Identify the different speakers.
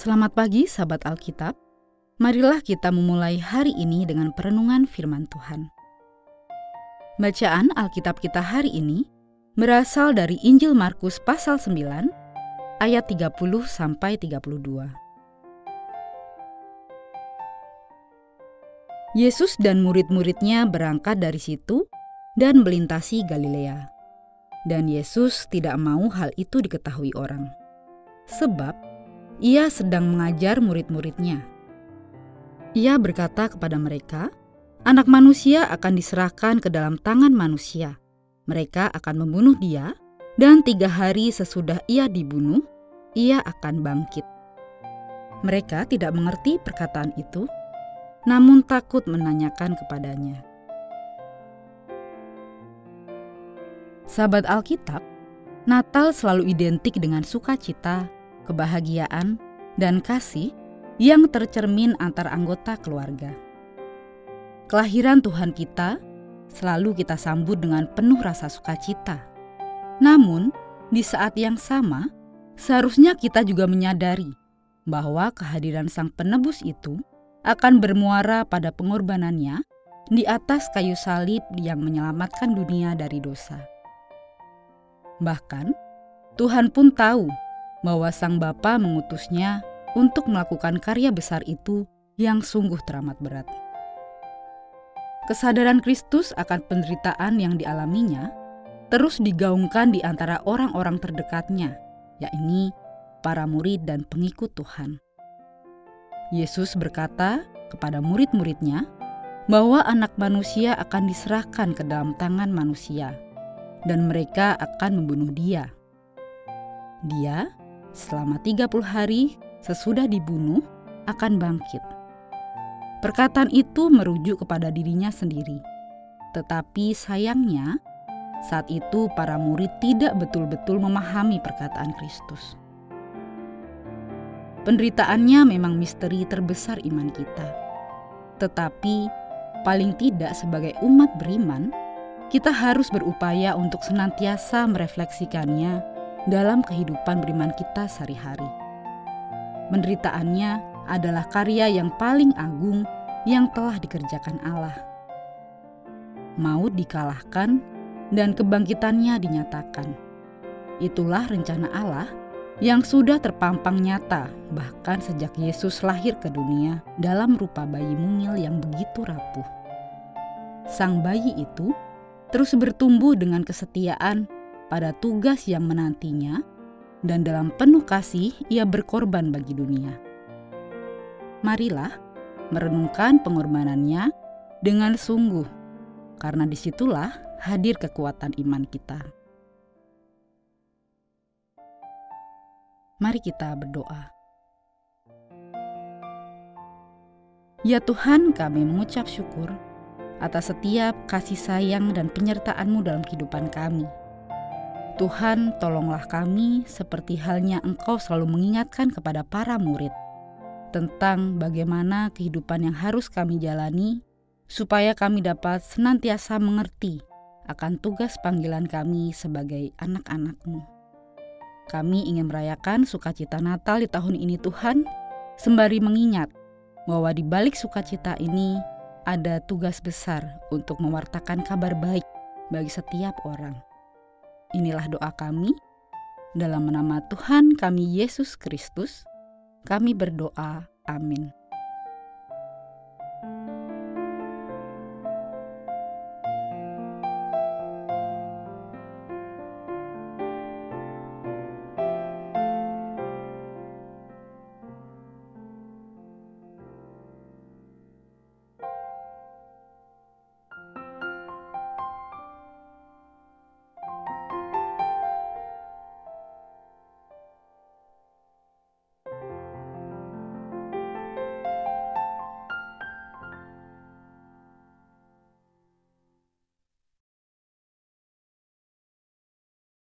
Speaker 1: Selamat pagi, sahabat Alkitab. Marilah kita memulai hari ini dengan perenungan Firman Tuhan. Bacaan Alkitab kita hari ini berasal dari Injil Markus pasal 9 ayat 30 sampai 32. Yesus dan murid-muridnya berangkat dari situ dan melintasi Galilea. Dan Yesus tidak mau hal itu diketahui orang. Sebab ia sedang mengajar murid-muridnya. Ia berkata kepada mereka, "Anak manusia akan diserahkan ke dalam tangan manusia. Mereka akan membunuh dia, dan tiga hari sesudah ia dibunuh, ia akan bangkit." Mereka tidak mengerti perkataan itu, namun takut menanyakan kepadanya. Sahabat Alkitab, Natal selalu identik dengan sukacita, kebahagiaan, dan kasih yang tercermin antar anggota keluarga. Kelahiran Tuhan kita selalu kita sambut dengan penuh rasa sukacita. Namun, di saat yang sama, seharusnya kita juga menyadari bahwa kehadiran Sang Penebus itu akan bermuara pada pengorbanannya di atas kayu salib yang menyelamatkan dunia dari dosa. Bahkan, Tuhan pun tahu bahwa sang bapa mengutusnya untuk melakukan karya besar itu yang sungguh teramat berat. Kesadaran Kristus akan penderitaan yang dialaminya terus digaungkan di antara orang-orang terdekatnya, yakni para murid dan pengikut Tuhan. Yesus berkata kepada murid-muridnya bahwa anak manusia akan diserahkan ke dalam tangan manusia, dan mereka akan membunuh dia. Dia selama 30 hari sesudah dibunuh akan bangkit. Perkataan itu merujuk kepada dirinya sendiri. Tetapi sayangnya, saat itu para murid tidak betul-betul memahami perkataan Kristus. Penderitaannya memang misteri terbesar iman kita. Tetapi paling tidak sebagai umat beriman, kita harus berupaya untuk senantiasa merefleksikannya dalam kehidupan beriman kita sehari-hari. Menderitaannya adalah karya yang paling agung yang telah dikerjakan Allah. Maut dikalahkan dan kebangkitannya dinyatakan. Itulah rencana Allah yang sudah terpampang nyata bahkan sejak Yesus lahir ke dunia dalam rupa bayi mungil yang begitu rapuh. Sang bayi itu terus bertumbuh dengan kesetiaan pada tugas yang menantinya, dan dalam penuh kasih ia berkorban bagi dunia. Marilah merenungkan pengorbanannya dengan sungguh, karena di situlah hadir kekuatan iman kita. Mari kita berdoa. Ya Tuhan, kami mengucap syukur atas setiap kasih sayang dan penyertaan-Mu dalam kehidupan kami. Tuhan, tolonglah kami seperti halnya Engkau selalu mengingatkan kepada para murid tentang bagaimana kehidupan yang harus kami jalani, supaya kami dapat senantiasa mengerti akan tugas panggilan kami sebagai anak-anak-Mu. Kami ingin merayakan sukacita Natal di tahun ini Tuhan, sembari mengingat bahwa di balik sukacita ini ada tugas besar untuk mewartakan kabar baik bagi setiap orang. Inilah doa kami. Dalam nama Tuhan kami Yesus Kristus, kami berdoa. Amin.